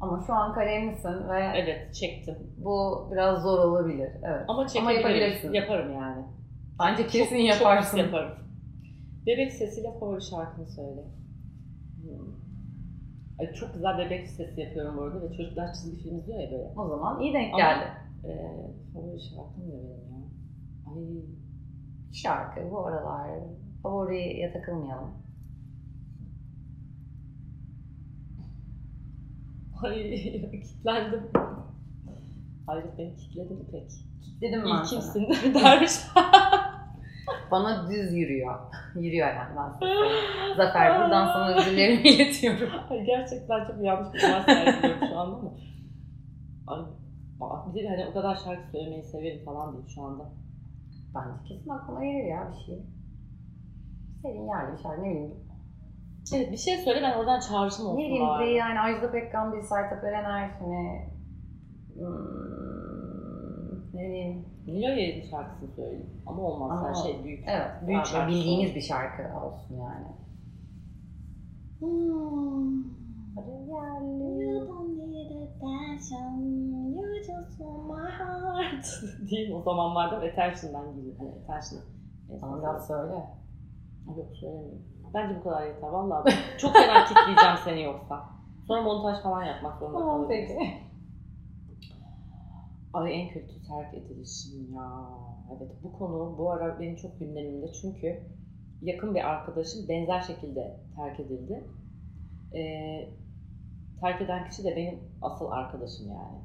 Ama şu an kalemlisin ve Evet, çektim. bu biraz zor olabilir. Evet. Ama çekebilirim. yapabilirsin. Yaparım yani. Bence kesin Çok- yaparsın. Çok yaparım. Bebek sesiyle favori şarkını söyle. Hmm. Ay, çok güzel bebek sesi yapıyorum bu arada ve çocuklar çizgi film izliyor ya böyle. O zaman iyi denk Ama- geldi. Ee, favori şarkım ne benim ya? Ay, Şarkı bu aralar favoriye takılmayalım. ay kilitlendim. Hayret beni kilitledin pek. Dedim ben İyi kimsin dermiş. Bana düz yürüyor. yürüyor yani ben size. Zafer buradan sana özürlerimi iletiyorum. Ay, gerçekten çok yanlış bir sergiliyorum şu anda ama. Ay, bir de hani o kadar şarkı söylemeyi severim falan değil şu anda. Bence kesin aklıma gelir ya bir şey. Senin yerli bir şarkı ne bileyim. Evet bir şey söyle ben oradan çağrışım olsun Ne bileyim bari. yani Ajda Pekkan bir Sertab Erener hani hmm, ne bileyim. Nilo Yeğen'in şarkısını söyleyeyim. Ama olmaz Ama- her şey büyük. Evet Büyük şarkı bildiğimiz olsun. bir şarkı olsun yani. Yerli. Değil mi? O zamanlarda Attention'dan geliyor. Hani Attention. Bana biraz söyle. Yok söylemiyorum. Bence bu kadar yeter. Vallahi ben çok fena kitleyeceğim seni yoksa. Sonra montaj falan yapmak zorunda Tamam kalırız. peki. Ay en kötü terk edilişim ya. Evet bu konu bu ara benim çok gündemimde çünkü yakın bir arkadaşım benzer şekilde terk edildi. Ee, terk eden kişi de benim asıl arkadaşım yani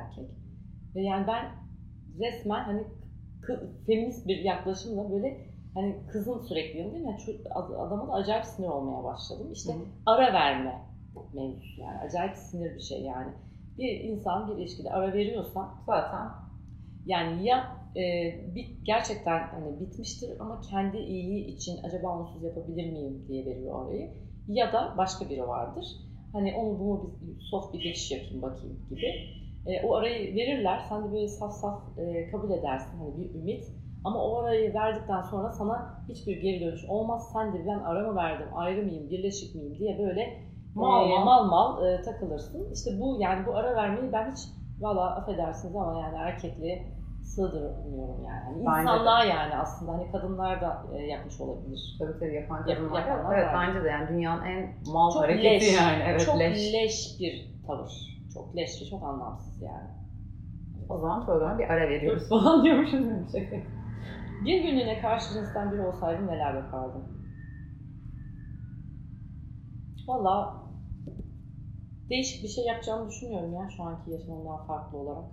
erkek. Ve yani ben resmen hani feminist bir yaklaşımla böyle hani kızın sürekli yanındayım. Yani adama da acayip sinir olmaya başladım. İşte Hı. ara verme mevzusu yani. Acayip sinir bir şey yani. Bir insan bir ilişkide ara veriyorsa Zaten yani ya e, bit, gerçekten hani bitmiştir ama kendi iyiliği için acaba onsuz yapabilir miyim diye veriyor orayı. Ya da başka biri vardır. Hani onu bunu bir soft bir geçiş yapayım bakayım gibi. E, o arayı verirler. Sen de böyle saf saf e, kabul edersin. Hani bir ümit. Ama o arayı verdikten sonra sana hiçbir geri dönüş olmaz. Sen de ben ara mı verdim, ayrı mıyım, birleşik miyim diye böyle Mal e, mal. mal, mal, e, takılırsın. İşte bu yani bu ara vermeyi ben hiç valla affedersiniz ama yani erkekliğe sığdırmıyorum yani. İnsanlığa yani aslında hani kadınlar da e, yapmış olabilir. tabii tabii yapan Yap- kadın var. yapanlar Evet bence de yani dünyanın en mal Çok hareketi leş, yani. Evet çok leş. leş. bir tavır. Çok leş ve çok anlamsız yani. O zaman programa bir ara veriyoruz falan diyormuşuz bir şey. Günlüğüne karşı cinsten biri olsaydım neler yapardım? Valla değişik bir şey yapacağımı düşünmüyorum ya şu anki yaşamımdan farklı olarak.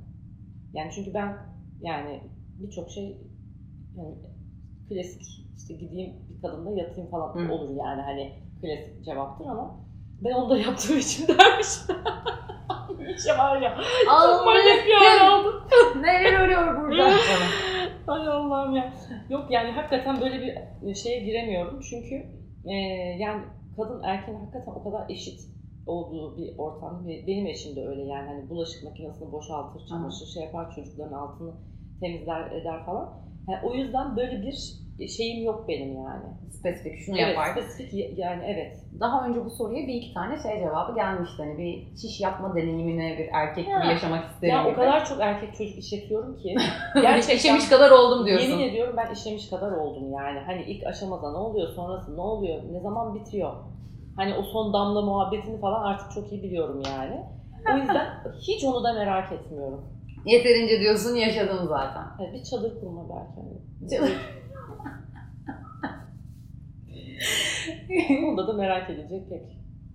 Yani çünkü ben yani birçok şey yani klasik işte gideyim bir kadınla yatayım falan Hı. olur yani hani klasik cevaptır ama ben onu da yaptığım için dermiş. İşte var ya çok manyak bir hal aldım. Neler örüyor burada? Ay Allah'ım ya. Yok yani hakikaten böyle bir şeye giremiyorum. Çünkü e, yani kadın erkeğin hakikaten o kadar eşit olduğu bir ortam. Benim eşim de öyle yani hani bulaşık makinesini boşaltır, çamaşır şey yapar, çocukların altını temizler eder falan. Yani o yüzden böyle bir şeyim yok benim yani. Spesifik şunu Evet, yapar. spesifik yani evet. Daha önce bu soruya bir iki tane şey cevabı gelmişti. Hani bir çiş yapma deneyimini bir erkek gibi Ha. yaşamak isterim Ya o gibi. kadar çok erkek çocuk işletiyorum ki. Gerçekten işemiş kadar oldum diyorsun. Yemin ediyorum ben işlemiş kadar oldum yani. Hani ilk aşamada ne oluyor, sonrası ne oluyor, ne zaman bitiyor? Hani o son damla muhabbetini falan artık çok iyi biliyorum yani. O yüzden hiç onu da merak etmiyorum. Yeterince diyorsun yaşadım zaten. Evet, bir çadır kurma belki. Çadır. Onda da merak edecek pek.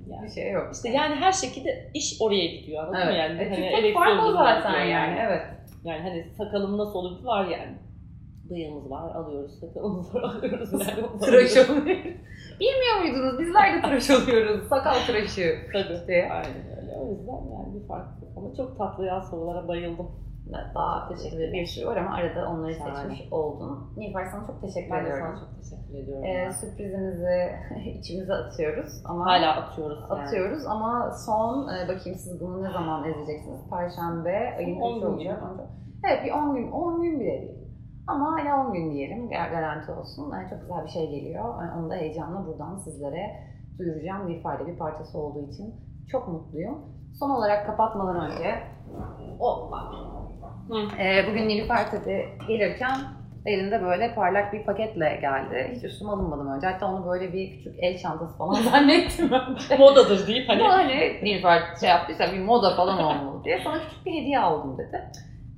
Bir Yani. şey yok. İşte yani her şekilde iş oraya gidiyor anladın Evet. mı yani? E, Hani tek elektrik fark o yoluna zaten gidiyor yani. Evet. Yani hani sakalım nasıl olur var yani. Bıyığımız var alıyoruz, sakalımız var alıyoruz. Yani. Tıraş oluyoruz. Bilmiyor muydunuz? Bizler de tıraş oluyoruz. Sakal tıraşı. Tabii. diye. Aynen öyle. O yüzden yani bir fark. Ama çok tatlı ya sorulara bayıldım. Daha teşekkür ederim. Bir sürü var ama arada onları Şahane. seçmiş oldun. Nilüfer sana çok teşekkür Ben ediyorum. sana çok teşekkür ediyorum. Ee, sürprizimizi içimize atıyoruz ama Hala atıyoruz yani. atıyoruz ama son e, bakayım siz bunu ne zaman izleyeceksiniz? Perşembe ayın On kaçı gün olacak? gibi. Evet bir 10 gün 10 gün bile değil. Ama hani 10 gün diyelim gar- garanti olsun. Yani çok güzel bir şey geliyor. Yani onu da heyecanla buradan sizlere duyuracağım. Nilüfer'de bir parçası olduğu için çok mutluyum. Son olarak kapatmadan önce Hoppa. Ee, bugün Nilüfer tabii gelirken elinde böyle parlak bir paketle geldi. Hiç üstüme alınmadım önce. Hatta onu böyle bir küçük el çantası falan zannettim önce. Modadır deyip hani hani Nilüfer şey yaptıysa bir moda falan olmalı diye sana küçük bir hediye aldım dedi.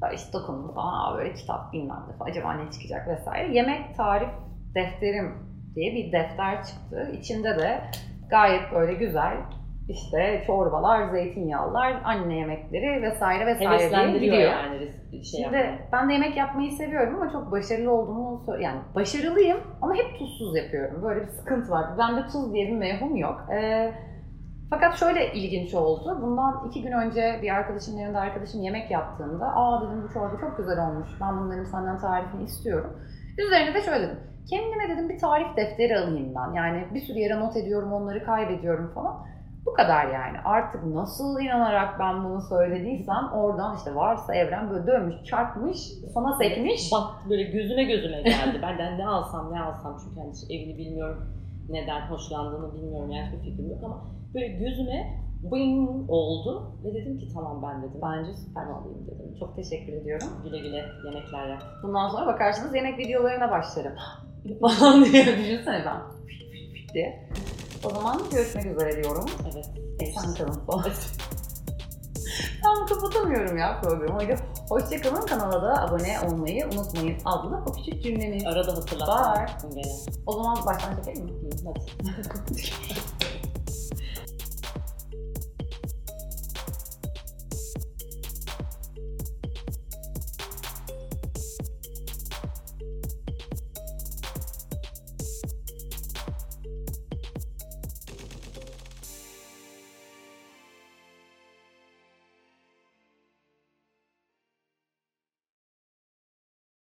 Böyle işte dokundum falan Aa, böyle kitap bilmem ne falan acaba ne çıkacak vesaire. Yemek tarif defterim diye bir defter çıktı. İçinde de gayet böyle güzel işte çorbalar, zeytinyağlılar, anne yemekleri vesaire vesaire diye gidiyor. yani şey Şimdi yapmayı. ben de yemek yapmayı seviyorum ama çok başarılı olduğumu yani başarılıyım ama hep tuzsuz yapıyorum. Böyle bir sıkıntı var. Bende tuz diye bir mevhum yok. Ee, fakat şöyle ilginç oldu. Bundan iki gün önce bir arkadaşımın yanında arkadaşım yemek yaptığında aa dedim bu çorba çok güzel olmuş. Ben bunların senden tarifini istiyorum. Üzerine de şöyle dedim. Kendime dedim bir tarif defteri alayım ben. Yani bir sürü yere not ediyorum onları kaybediyorum falan. Bu kadar yani. Artık nasıl inanarak ben bunu söylediysem oradan işte varsa evren böyle dönmüş, çarpmış, sana sekmiş. Bak böyle gözüme gözüme geldi. ben de ne alsam ne alsam çünkü hani evini bilmiyorum. Neden hoşlandığını bilmiyorum yani hiçbir fikrim yok ama böyle gözüme bing oldu ve dedim ki tamam ben dedim. Bence süper alayım dedim. Çok teşekkür ediyorum. Güle güle yemekler yap. Bundan sonra bakarsınız yemek videolarına başlarım. Falan diye düşünsene ben. diye. O zaman görüşmek üzere diyorum. Evet. Esen kalın. Ben kapatamıyorum ya programı. Hadi hoşçakalın kanala da abone olmayı unutmayın adlı o küçük cümlemiz. Arada hatırlatma. Bye. Gene. O zaman baştan çekelim mi? Hadi.